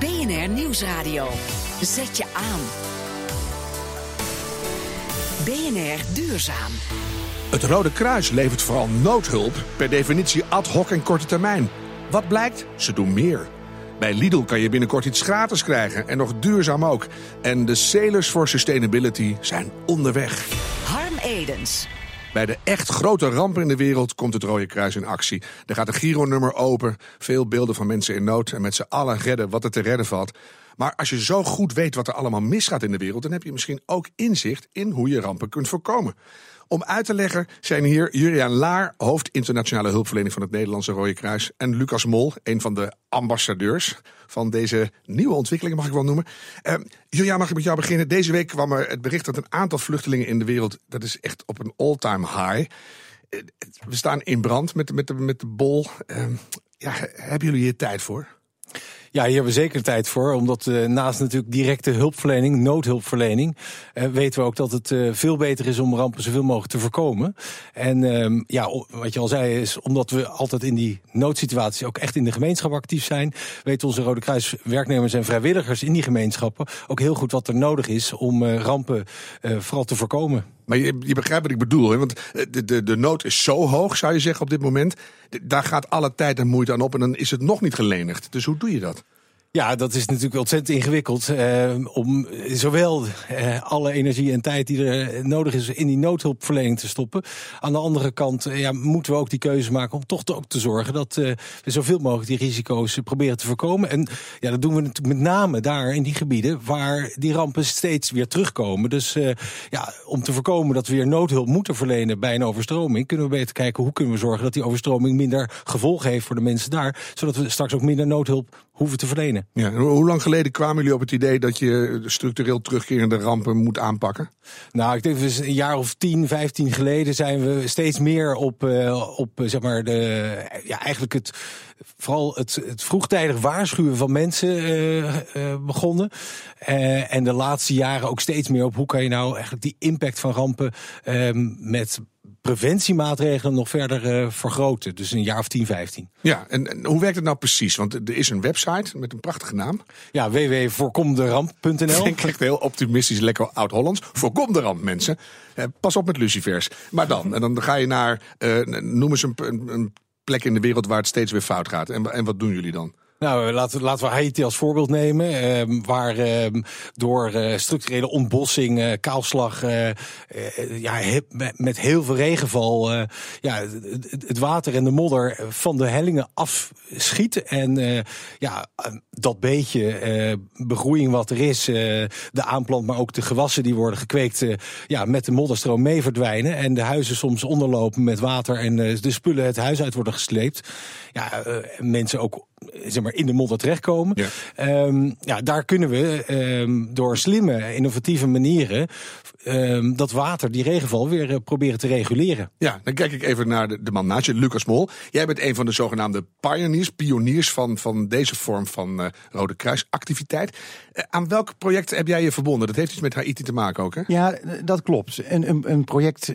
BNR Nieuwsradio. Zet je aan. BNR Duurzaam. Het Rode Kruis levert vooral noodhulp, per definitie ad hoc en korte termijn. Wat blijkt? Ze doen meer. Bij Lidl kan je binnenkort iets gratis krijgen en nog duurzaam ook. En de Sailors for Sustainability zijn onderweg. Harm Edens. Bij de echt grote rampen in de wereld komt het Rode Kruis in actie. Er gaat een Giro-nummer open, veel beelden van mensen in nood... en met z'n allen redden wat er te redden valt. Maar als je zo goed weet wat er allemaal misgaat in de wereld... dan heb je misschien ook inzicht in hoe je rampen kunt voorkomen. Om uit te leggen zijn hier Juriaan Laar, hoofd internationale hulpverlening van het Nederlandse Rode Kruis, en Lucas Mol, een van de ambassadeurs van deze nieuwe ontwikkelingen, mag ik wel noemen. Uh, Juriaan, mag ik met jou beginnen? Deze week kwam er het bericht dat een aantal vluchtelingen in de wereld, dat is echt op een all-time high. Uh, we staan in brand met, met, de, met de bol. Uh, ja, hebben jullie hier tijd voor? Ja, hier hebben we zeker tijd voor. Omdat uh, naast natuurlijk directe hulpverlening, noodhulpverlening, uh, weten we ook dat het uh, veel beter is om rampen zoveel mogelijk te voorkomen. En uh, ja, wat je al zei, is omdat we altijd in die noodsituatie ook echt in de gemeenschap actief zijn, weten onze Rode Kruis werknemers en vrijwilligers in die gemeenschappen ook heel goed wat er nodig is om rampen vooral te voorkomen. Maar je, je, begrijpt wat ik bedoel, hè? want de, de, de nood is zo hoog, zou je zeggen, op dit moment. Daar gaat alle tijd en moeite aan op en dan is het nog niet gelenigd. Dus hoe doe je dat? Ja, dat is natuurlijk ontzettend ingewikkeld. Eh, om zowel eh, alle energie en tijd die er nodig is in die noodhulpverlening te stoppen. Aan de andere kant eh, ja, moeten we ook die keuze maken om toch te, ook te zorgen dat uh, we zoveel mogelijk die risico's proberen te voorkomen. En ja, dat doen we natuurlijk met name daar in die gebieden waar die rampen steeds weer terugkomen. Dus ja, om te voorkomen dat we weer noodhulp moeten verlenen bij een overstroming, kunnen we beter kijken hoe kunnen we zorgen dat die overstroming minder gevolgen heeft voor de mensen daar. Zodat we straks ook minder noodhulp hoeven te verlenen. Ja, hoe lang geleden kwamen jullie op het idee dat je structureel terugkerende rampen moet aanpakken? Nou, ik denk dat een jaar of 10, 15 geleden zijn we steeds meer op, uh, op zeg maar de, ja, eigenlijk het, vooral het, het vroegtijdig waarschuwen van mensen uh, uh, begonnen. en de laatste jaren ook steeds meer op hoe kan je nou eigenlijk die impact van rampen met preventiemaatregelen nog verder uh, vergroten. Dus een jaar of 10, 15. Ja, en, en, hoe werkt het nou precies? Want er is een website met een prachtige naam. Ja, www.voorkomderamp.nl. Vind echt heel optimistisch, lekker oud-Hollands. Voorkom de ramp, mensen. Eh, pas op met lucifers. Maar dan, en dan ga je naar, uh, noem eens een, een, een, plek in de wereld waar het steeds weer fout gaat. En, en wat doen jullie dan? Nou, laten, laten we Haiti als voorbeeld nemen. Uh, waar uh, door uh, structurele ontbossing, uh, kaalslag, ja, met heel veel regenval, ja, het, het, water en de modder van de hellingen afschiet. En ja, dat beetje begroeiing wat er is, de aanplant, maar ook de gewassen die worden gekweekt, ja, met de modderstroom mee verdwijnen. En de huizen soms onderlopen met water en de spullen het huis uit worden gesleept. Ja, mensen ook zeg maar, in de modder terechtkomen. Ja. Um, ja, daar kunnen we um, door slimme, innovatieve manieren um, dat water, die regenval, weer uh, proberen te reguleren. Ja, dan kijk ik even naar de, de man naast je, Lucas Mol. Jij bent een van de zogenaamde pioneers, pioniers van, van deze vorm van uh, Rode Kruisactiviteit. Uh, aan welk project heb jij je verbonden? Dat heeft iets met Haiti te maken ook, hè? Ja, dat klopt. Een, een, project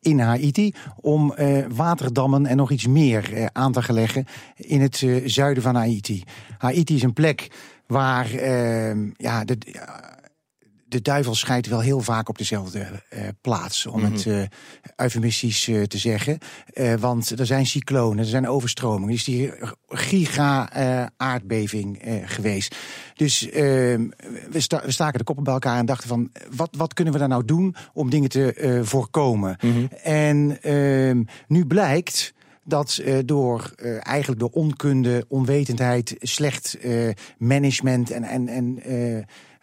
in Haiti om waterdammen en nog iets meer aan te leggen in het zuiden van Haiti. Haiti is een plek waar ja, de, de duivel scheidt wel heel vaak op dezelfde uh, plaats, om mm -hmm. het uh, eufemistisch uh, te zeggen. want er zijn cyclonen, er zijn overstromingen. Er is die giga-aardbeving geweest. Dus ehm, we, sta we, staken de koppen bij elkaar en dachten van... wat, wat kunnen we daar nou doen om dingen te voorkomen? Mm -hmm. En ehm, nu blijkt dat uh, door uh, eigenlijk door onkunde, onwetendheid, slecht uh, management en, en, en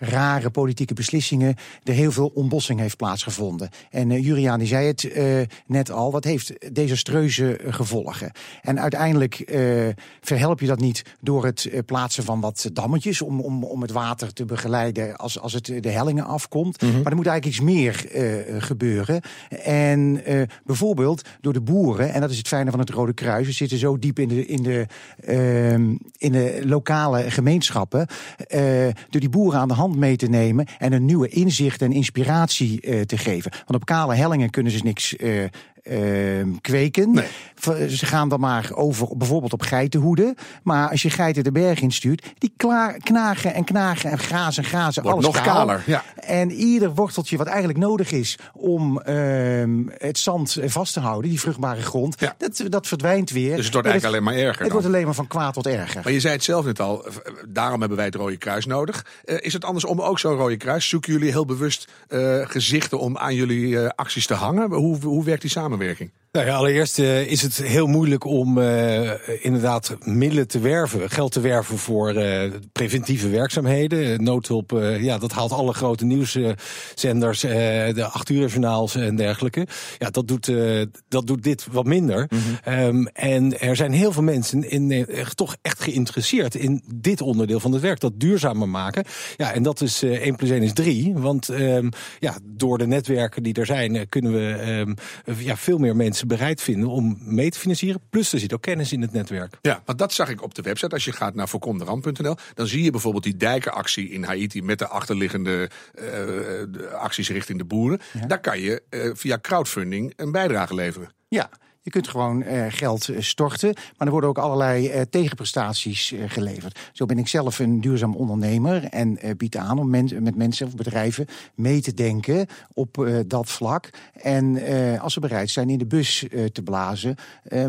rare politieke beslissingen er heel veel ontbossing heeft plaatsgevonden. En uh, Juriaan die zei het uh, net al, wat heeft desastreuze gevolgen. En uiteindelijk uh, verhelp je dat niet door het plaatsen van wat dammetjes om, om, om het water te begeleiden als, als het de hellingen afkomt. Mm -hmm. Maar er moet eigenlijk iets meer gebeuren. En bijvoorbeeld door de boeren, en dat is het fijne van het Rode Kruis, we zitten zo diep in de, in de, ehm, in de lokale gemeenschappen, door die boeren aan de hand mee te nemen en een nieuwe inzicht en inspiratie uh, te geven. Want op kale hellingen kunnen ze niks uh, ehm, kweken. Nee. Ze gaan dan maar over bijvoorbeeld op geitenhoeden. Maar als je geiten de berg instuurt, die klaar, knagen en knagen en grazen en grazen. Wordt alles nog kaal. kaler, ja. En ieder worteltje wat eigenlijk nodig is om ehm, het zand vast te houden, die vruchtbare grond, Ja. dat, dat verdwijnt weer. Dus het wordt En eigenlijk alleen maar erger. Het dan. wordt alleen maar van kwaad tot erger. Maar je zei het zelf net al, daarom hebben wij het Rode Kruis nodig. Eh, is het andersom ook zo'n Rode Kruis? Zoeken jullie heel bewust eh, gezichten om aan jullie eh, acties te hangen? Hoe, hoe werkt die samenwerking? Nou ja, allereerst eh, is het heel moeilijk om eh, inderdaad middelen te werven, geld te werven voor eh, preventieve werkzaamheden. Noodhulp, ja, dat haalt alle grote nieuwszenders, de acht uur journaals en dergelijke. Ja, dat doet, dat doet dit wat minder. Ehm, en er zijn heel veel mensen in, toch echt geïnteresseerd in dit onderdeel van het werk, dat duurzamer maken. Ja, en dat is 1 plus 1 is 3. Want ehm, ja, door de netwerken die er zijn, kunnen we ehm, eh, ja, veel meer mensen bereid vinden om mee te financieren. Plus er zit ook kennis in het netwerk. Ja, want dat zag ik op de website. Als je gaat naar voorkomderamp.nl, dan zie je bijvoorbeeld die dijkenactie in Haiti met de achterliggende eh, de acties richting de boeren. Daar kan je eh, via crowdfunding een bijdrage leveren. Ja, je kunt gewoon eh, geld eh, storten, maar er worden ook allerlei eh, tegenprestaties geleverd. Zo ben ik zelf een duurzaam ondernemer en bied aan om met mensen of bedrijven mee te denken op dat vlak. En als ze bereid zijn in de bus te blazen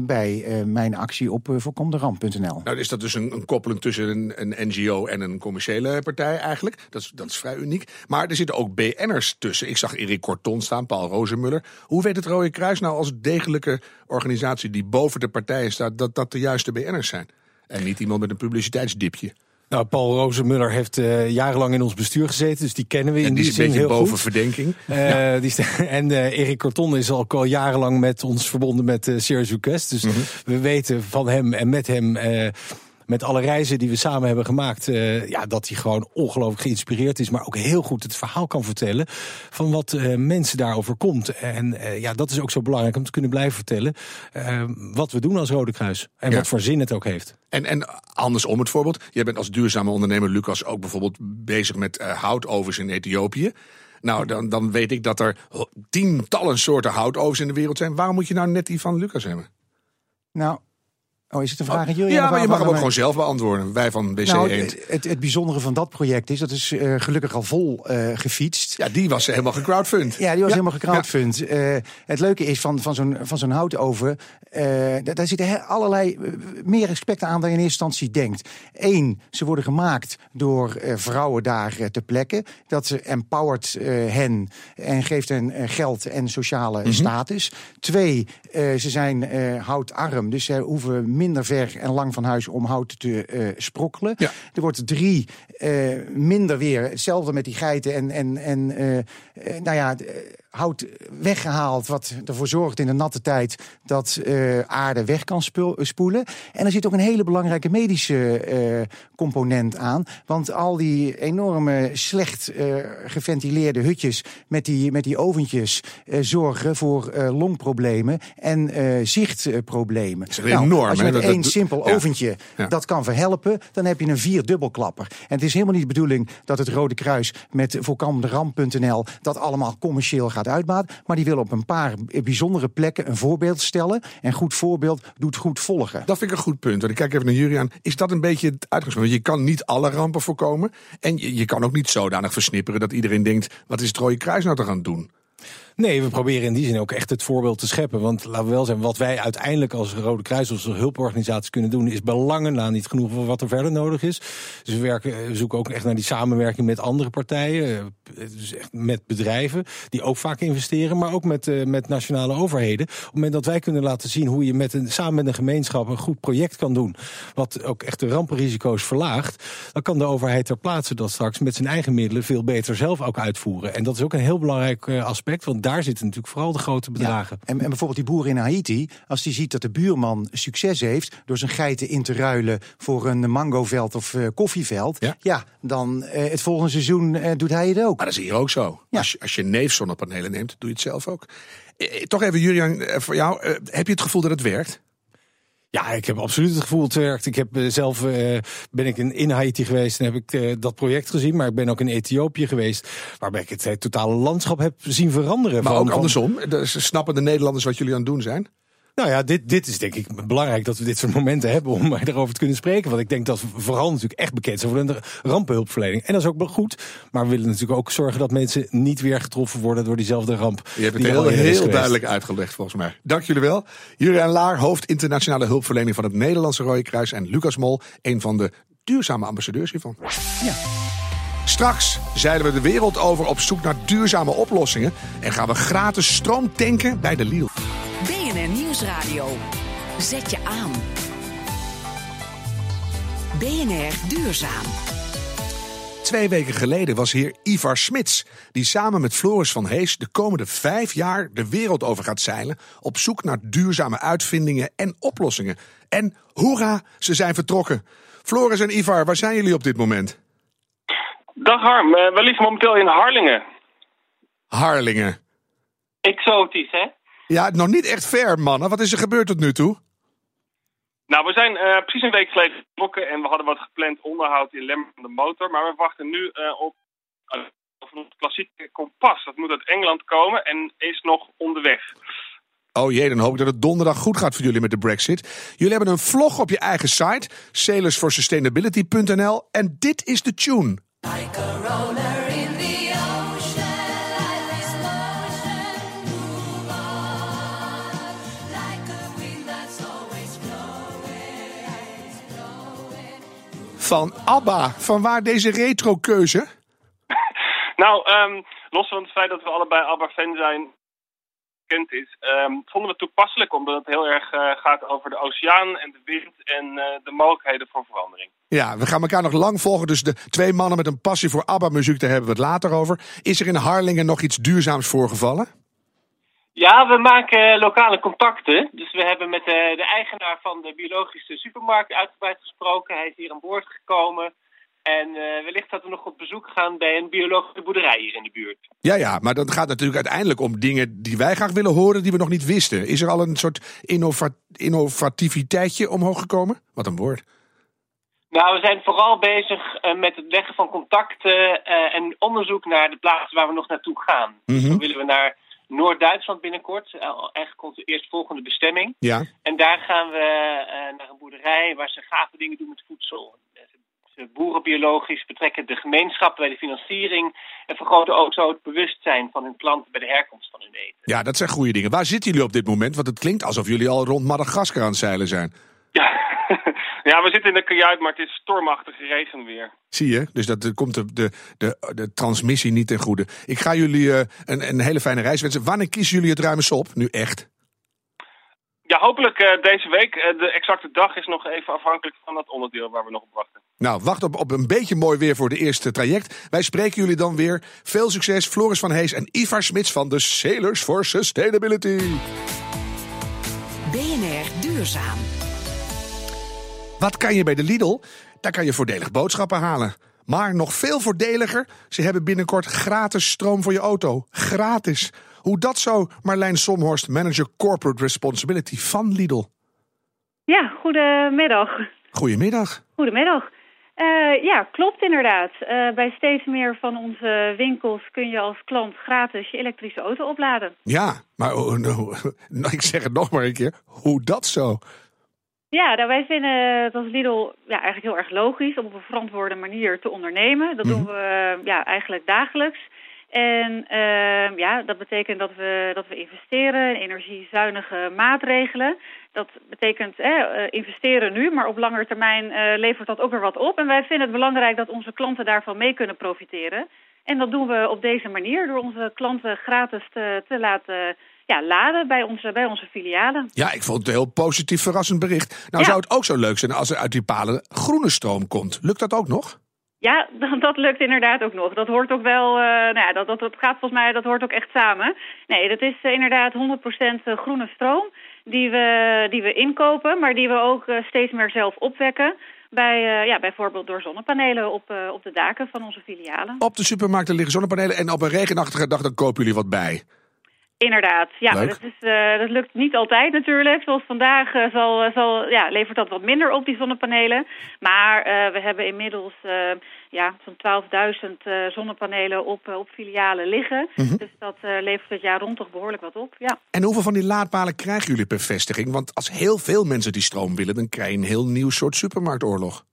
bij mijn actie op voorkomderamp.nl. Nou, is dat dus een, een koppeling tussen een, een NGO en een commerciële partij eigenlijk. Dat is, vrij uniek. Maar er zitten ook BN'ers tussen. Ik zag Erik Korton staan, Paul Rozenmuller. Hoe weet het Rode Kruis nou als degelijke organisatie die boven de partijen staat... dat dat de juiste BN'ers zijn? En niet iemand met een publiciteitsdipje. Nou, Paul Rozenmuller heeft eh, jarenlang in ons bestuur gezeten, dus die kennen we in En die die is een zin beetje heel boven goed. verdenking. Eh, die en eh, Erik Corton is al jarenlang met ons verbonden met Serious Request. Dus Mhm. we weten van hem en met hem, met alle reizen die we samen hebben gemaakt, eh, ja, dat hij gewoon ongelooflijk geïnspireerd is, maar ook heel goed het verhaal kan vertellen van wat eh, mensen daarover komt. En eh, ja, dat is ook zo belangrijk om te kunnen blijven vertellen wat we doen als Rode Kruis en Ja. wat voor zin het ook heeft. En, en andersom het voorbeeld. Jij bent als duurzame ondernemer, Lucas, ook bijvoorbeeld bezig met eh, houtovens in Ethiopië. Nou, dan, dan weet ik dat er tientallen soorten houtovens in de wereld zijn. Waarom moet je nou net die van Lucas hebben? Nou, oh, is het een vraag aan jullie? ja, maar je mag hem ook gewoon zelf beantwoorden. Wij van WC Nou, Eend. het, het, het bijzondere van dat project is, dat is eh, gelukkig al vol eh, gefietst. Ja, die was helemaal gecrowdfund. Ja, die was helemaal gecrowdfund. Eh, het leuke is van, van zo'n van zo'n houtoven, daar, zitten allerlei meer aspecten aan dan je in eerste instantie denkt. Eén, ze worden gemaakt door vrouwen daar eh, ter plekke. Dat ze empowert hen en geeft hen geld en sociale Mhm. status. Twee, ze zijn houtarm, dus ze hoeven minder ver en lang van huis om hout te eh, sprokkelen. Ja. Er wordt drie eh, minder weer. Hetzelfde met die geiten en, en, en eh, nou ja, hout weggehaald. Wat ervoor zorgt in de natte tijd dat eh, aarde weg kan eh, spoelen. En er zit ook een hele belangrijke medische eh, component aan. Want al die enorme slecht geventileerde hutjes met die, met die oventjes zorgen voor longproblemen en zichtproblemen. is enorm, als je met Dat- één dat- simpel ja. oventje Ja. dat kan verhelpen, dan heb je een vierdubbelklapper. En het is helemaal niet de bedoeling dat het Rode Kruis met voorkomderamp.nl dat allemaal commercieel gaat uitbaten. Maar die willen op een paar bijzondere plekken een voorbeeld stellen. En goed voorbeeld doet goed volgen. Dat vind ik een goed punt. En ik kijk even naar jullie aan. Is dat een beetje het uitgangspunt? Want je kan niet alle rampen voorkomen. En je, je kan ook niet zodanig versnipperen dat iedereen denkt... wat is het Rode Kruis nou te gaan doen? Nee, we proberen in die zin ook echt het voorbeeld te scheppen. Want laten we wel zijn, wat wij uiteindelijk als Rode Kruis of als hulporganisatie kunnen doen, is belangen na niet genoeg voor wat er verder nodig is. Dus we, werken, we zoeken ook echt naar die samenwerking met andere partijen. Dus echt met bedrijven die ook vaak investeren, maar ook met, eh, met nationale overheden. Op het moment dat wij kunnen laten zien hoe je met een, samen met een gemeenschap een goed project kan doen, wat ook echt de rampenrisico's verlaagt, dan kan de overheid ter plaatse dat straks met zijn eigen middelen veel beter zelf ook uitvoeren. En dat is ook een heel belangrijk eh, aspect, want daar zitten natuurlijk vooral de grote bedragen. En, en bijvoorbeeld die boer in Haiti, als die ziet dat de buurman succes heeft door zijn geiten in te ruilen voor een mangoveld of eh, koffieveld, Ja. ja, dan het volgende seizoen doet hij het ook. Maar dat is hier ook zo. Ja. Als, je, als je neef zonnepanelen neemt, doe je het zelf ook. Eh, eh, toch even, Julian, eh, voor jou. eh, heb je het gevoel dat het werkt? Ja, ik heb absoluut het gevoel het werkt. Ik heb zelf uh, ben ik in, in Haiti geweest en heb ik uh, dat project gezien. Maar ik ben ook in Ethiopië geweest, waarbij ik het totale landschap heb zien veranderen. Maar van, ook andersom. Dus snappen de Nederlanders wat jullie aan het doen zijn? Nou ja, dit, dit is denk ik belangrijk dat we dit soort momenten hebben om erover te kunnen spreken. Want ik denk dat we vooral natuurlijk echt bekend zijn voor de rampenhulpverlening. En dat is ook goed. Maar we willen natuurlijk ook zorgen dat mensen niet weer getroffen worden door diezelfde ramp. Je hebt het heel, heel duidelijk uitgelegd volgens mij. Dank jullie wel. Julian Laar, hoofd internationale hulpverlening van het Nederlandse Rode Kruis. En Lucas Mol, een van de duurzame ambassadeurs hiervan. Ja. Straks zeilen we de wereld over op zoek naar duurzame oplossingen. En gaan we gratis stroom tanken bij de Lidl. Nieuwsradio. Zet je aan. BNR Duurzaam. Twee weken geleden was hier Ivar Smits, die samen met Floris van Hees de komende vijf jaar de wereld over gaat zeilen op zoek naar duurzame uitvindingen en oplossingen. En hoera, ze zijn vertrokken. Floris en Ivar, waar zijn jullie op dit moment? Dag Harm, uh, we liggen momenteel in Harlingen. Harlingen. Exotisch, hè? Ja, nog niet echt ver, mannen. Wat is er gebeurd tot nu toe? Nou, we zijn uh, precies een week geleden vertrokken en we hadden wat gepland onderhoud in Lemmer van de motor. Maar we wachten nu uh, op uh, het klassieke kompas. Dat moet uit Engeland komen en is nog onderweg. Oh jee, dan hoop ik dat het donderdag goed gaat voor jullie met de Brexit. Jullie hebben een vlog op je eigen site, sailorsforsustainability.nl. En dit is de tune. Like Van ABBA, van waar deze retro-keuze? nou, um, los van het feit dat we allebei ABBA-fan zijn, bekend is, um, vonden we het toepasselijk omdat het heel erg uh, gaat over de oceaan en de wind en uh, de mogelijkheden voor verandering. Ja, we gaan elkaar nog lang volgen. Dus de twee mannen met een passie voor ABBA-muziek, daar hebben we het later over. Is er in Harlingen nog iets duurzaams voorgevallen? Ja, we maken lokale contacten. Dus we hebben met de, de eigenaar van de biologische supermarkt uitgebreid gesproken. Hij is hier aan boord gekomen. En uh, wellicht dat we nog op bezoek gaan bij een biologische boerderij hier in de buurt. Ja, ja, maar dat gaat natuurlijk uiteindelijk om dingen die wij graag willen horen, die we nog niet wisten. Is er al een soort innova innovativiteitje omhoog gekomen? Wat een woord. Nou, we zijn vooral bezig uh, met het leggen van contacten uh, en onderzoek naar de plaatsen waar we nog naartoe gaan. Mm -hmm. Dan willen we naar Noord-Duitsland binnenkort, eigenlijk onze eerstvolgende bestemming. Ja. En daar gaan we naar een boerderij waar ze gave dingen doen met voedsel boerenbiologisch, betrekken de gemeenschap bij de financiering en vergroten ook zo het bewustzijn van hun klanten bij de herkomst van hun eten. Ja, dat zijn goede dingen. Waar zitten jullie op dit moment? Want het klinkt alsof jullie al rond Madagaskar aan het zeilen zijn. Ja. we zitten in de kajuit, maar het is stormachtig regenweer. Zie je? Dus dat komt de, de, de, de transmissie niet ten goede. Ik ga jullie uh, een, een hele fijne reis wensen. Wanneer kiezen jullie het ruime op? Nu echt? Ja, hopelijk uh, deze week. De exacte dag is nog even afhankelijk van dat onderdeel waar we nog op wachten. Nou, wacht op, op een beetje mooi weer voor de eerste traject. Wij spreken jullie dan weer. Veel succes, Floris van Hees en Ivar Smits van de Sailors for Sustainability. BNR Duurzaam. Wat kan je bij de Lidl? Daar kan je voordelig boodschappen halen. Maar nog veel voordeliger, ze hebben binnenkort gratis stroom voor je auto. Gratis. Hoe dat zo, Marlijn Somhorst, manager Corporate Responsibility van Lidl. Ja, goedemiddag. Goedemiddag. Goedemiddag. Uh, ja, klopt inderdaad. Uh, bij steeds meer van onze winkels kun je als klant gratis je elektrische auto opladen. Ja, maar oh, no, ik zeg het nog maar een keer. Hoe dat zo? Ja, nou, wij vinden het als Lidl ja, eigenlijk heel erg logisch om op een verantwoorde manier te ondernemen. Dat mm -hmm. doen we uh, ja, eigenlijk dagelijks. En uh, ja, dat betekent dat we, dat we investeren in energiezuinige maatregelen. Dat betekent eh, investeren nu, maar op lange termijn uh, levert dat ook weer wat op. En wij vinden het belangrijk dat onze klanten daarvan mee kunnen profiteren. En dat doen we op deze manier, door onze klanten gratis te, te laten ja, laden bij onze, bij onze filialen. Ja, ik vond het een heel positief verrassend bericht. Nou Ja. zou het ook zo leuk zijn als er uit die palen groene stroom komt. Lukt dat ook nog? Ja, dat, dat lukt inderdaad ook nog. Dat hoort ook wel, uh, nou ja, dat, dat, dat gaat volgens mij, dat hoort ook echt samen. Nee, dat is uh, inderdaad 100% groene stroom die we, die we inkopen, maar die we ook uh, steeds meer zelf opwekken. Bij, ja, bijvoorbeeld door zonnepanelen op, op de daken van onze filialen. Op de supermarkten liggen zonnepanelen en op een regenachtige dag dan kopen jullie wat bij. Inderdaad, ja. Dat, is, eh, dat lukt niet altijd natuurlijk. Zoals vandaag eh, zal, zal, ja, levert dat wat minder op, die zonnepanelen. Maar eh, we hebben inmiddels eh, ja, zo'n 12.000 eh, zonnepanelen op, eh, op filialen liggen. Dus dat eh, levert het jaar rond toch behoorlijk wat op, ja. En hoeveel van die laadpalen krijgen jullie per vestiging? Want als heel veel mensen die stroom willen, dan krijg je een heel nieuw soort supermarktoorlog.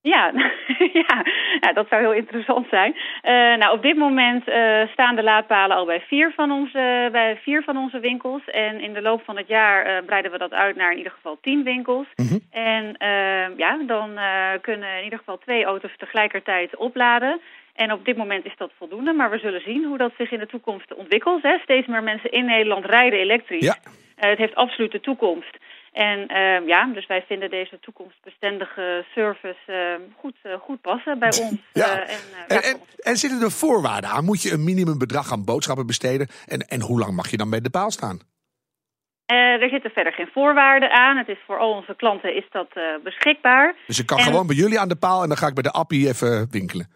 Ja, ja, ja, dat zou heel interessant zijn. Eh, nou, op dit moment eh, staan de laadpalen al bij vier, van onze, bij vier van onze winkels. En in de loop van het jaar eh, breiden we dat uit naar in ieder geval tien winkels. En eh, ja, dan kunnen in ieder geval twee auto's tegelijkertijd opladen. En op dit moment is dat voldoende, maar we zullen zien hoe dat zich in de toekomst ontwikkelt. Hè. Steeds meer mensen in Nederland rijden elektrisch. Ja. Het heeft absoluut de toekomst. En eh, ja, dus wij vinden deze toekomstbestendige service eh, goed, eh, goed passen bij ons. Ja. Eh, en, eh, En, ja, en, en zitten er voorwaarden aan? Moet je een minimumbedrag aan boodschappen besteden? En, en hoe lang mag je dan bij de paal staan? Er zitten verder geen voorwaarden aan. Het is voor al onze klanten is dat beschikbaar. Dus ik kan En- gewoon bij jullie aan de paal en dan ga ik bij de appie even winkelen.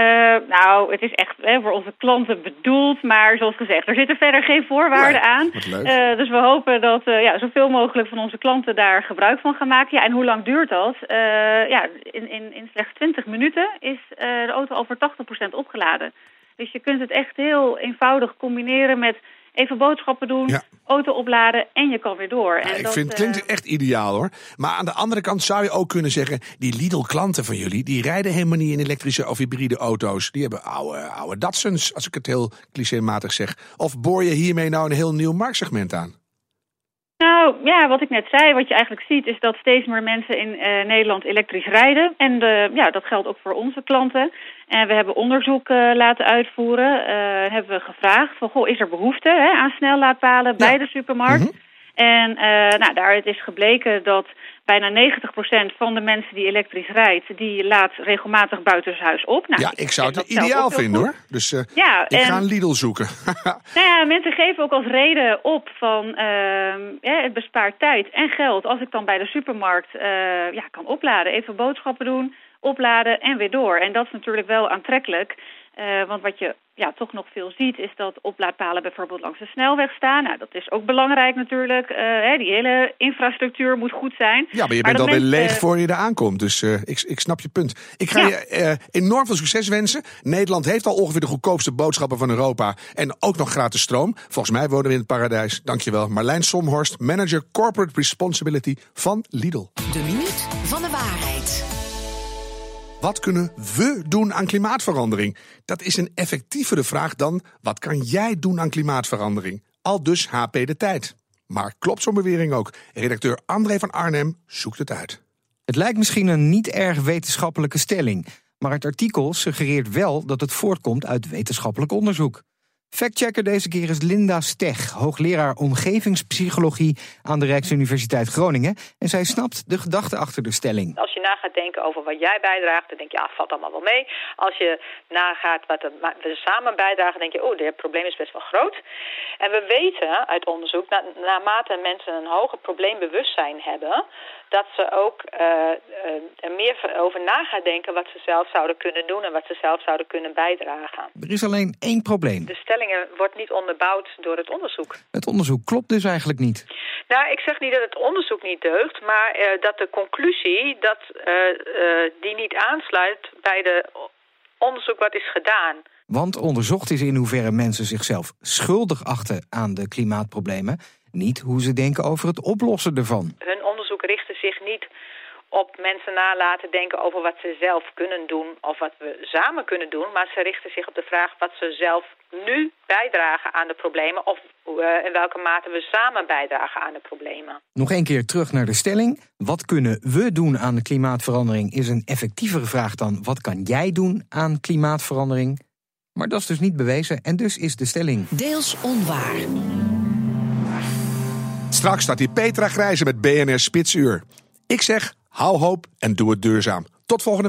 Eh, nou, het is echt hè, voor onze klanten bedoeld. Maar zoals gezegd, er zitten verder geen voorwaarden aan. Eh, dus we hopen dat eh, ja, zoveel mogelijk van onze klanten daar gebruik van gaan maken. Ja, en hoe lang duurt dat? Ja, in, in, in slechts 20 minuten is de auto al voor 80% opgeladen. Dus je kunt het echt heel eenvoudig combineren met even boodschappen doen, Ja. auto opladen en je kan weer door. Ja, en ik dat, vind het eh, klinkt echt ideaal hoor. Maar aan de andere kant zou je ook kunnen zeggen... die Lidl-klanten van jullie, die rijden helemaal niet in elektrische of hybride auto's. Die hebben oude, oude Datsuns, als ik het heel clichématig zeg. Of boor je hiermee nou een heel nieuw marktsegment aan? Nou ja, wat ik net zei, wat je eigenlijk ziet is dat steeds meer mensen in eh, Nederland elektrisch rijden. En eh, ja, dat geldt ook voor onze klanten. En we hebben onderzoek eh, laten uitvoeren. Hebben we gevraagd van, goh, is er behoefte hè, aan snellaadpalen bij de supermarkt? En eh, nou, daaruit is gebleken dat bijna 90% van de mensen die elektrisch rijdt, die laat regelmatig buitenshuis op. Nou, ja, ik zou het ideaal vinden hoor. Dus eh, Ja, ik en- ga een Lidl zoeken. Nou ja, mensen geven ook als reden op van ehm, ja, het bespaart tijd en geld als ik dan bij de supermarkt eh, ja, kan opladen. Even boodschappen doen, opladen en weer door. En dat is natuurlijk wel aantrekkelijk. Eh, want wat je ja, toch nog veel ziet is dat oplaadpalen bijvoorbeeld langs de snelweg staan. Nou, dat is ook belangrijk natuurlijk. Eh, hè, die hele infrastructuur moet goed zijn. Ja, maar je bent alweer mensen- leeg voor je er aankomt. Dus eh, ik, ik snap je punt. Ik ga Ja. je eh, enorm veel succes wensen. Nederland heeft al ongeveer de goedkoopste boodschappen van Europa. En ook nog gratis stroom. Volgens mij wonen we in het paradijs. Dankjewel. Marlijn Somhorst, manager Corporate Responsibility van Lidl. De minuut van de waarheid. Wat kunnen we doen aan klimaatverandering? Dat is een effectievere vraag dan wat kan jij doen aan klimaatverandering? Al dus HP de tijd. Maar klopt zo'n bewering ook? Redacteur André van Arnhem zoekt het uit. Het lijkt misschien een niet erg wetenschappelijke stelling, maar het artikel suggereert wel dat het voortkomt uit wetenschappelijk onderzoek. Factchecker deze keer is Linda Steg, hoogleraar omgevingspsychologie aan de Rijksuniversiteit Groningen. En zij snapt de gedachte achter de stelling. Als je na gaat denken over wat jij bijdraagt, dan denk je, ja, valt allemaal wel mee. Als je nagaat wat we samen bijdragen, denk je, oh, dit probleem is best wel groot. En we weten uit onderzoek, na, naarmate mensen een hoger probleembewustzijn hebben, dat ze ook eh, eh, er meer over na gaan denken wat ze zelf zouden kunnen doen en wat ze zelf zouden kunnen bijdragen. Er is alleen één probleem. De stellingen wordt niet onderbouwd door het onderzoek. Het onderzoek klopt dus eigenlijk niet. Nou, ik zeg niet dat het onderzoek niet deugt, maar eh, dat de conclusie dat eh, eh, die niet aansluit bij de onderzoek wat is gedaan. Want onderzocht is in hoeverre mensen zichzelf schuldig achten aan de klimaatproblemen, niet hoe ze denken over het oplossen ervan. Hun onderzoek richtte zich niet op mensen na laten denken over wat ze zelf kunnen doen of wat we samen kunnen doen, maar ze richten zich op de vraag wat ze zelf nu bijdragen aan de problemen of eh, in welke mate we samen bijdragen aan de problemen. Nog een keer terug naar de stelling. Wat kunnen we doen aan de klimaatverandering is een effectievere vraag dan wat kan jij doen aan klimaatverandering? Maar dat is dus niet bewezen en dus is de stelling. Deels onwaar. Straks staat hier Petra Grijze met BNR Spitsuur. Ik zeg, hou hoop en doe het duurzaam. Tot volgende week.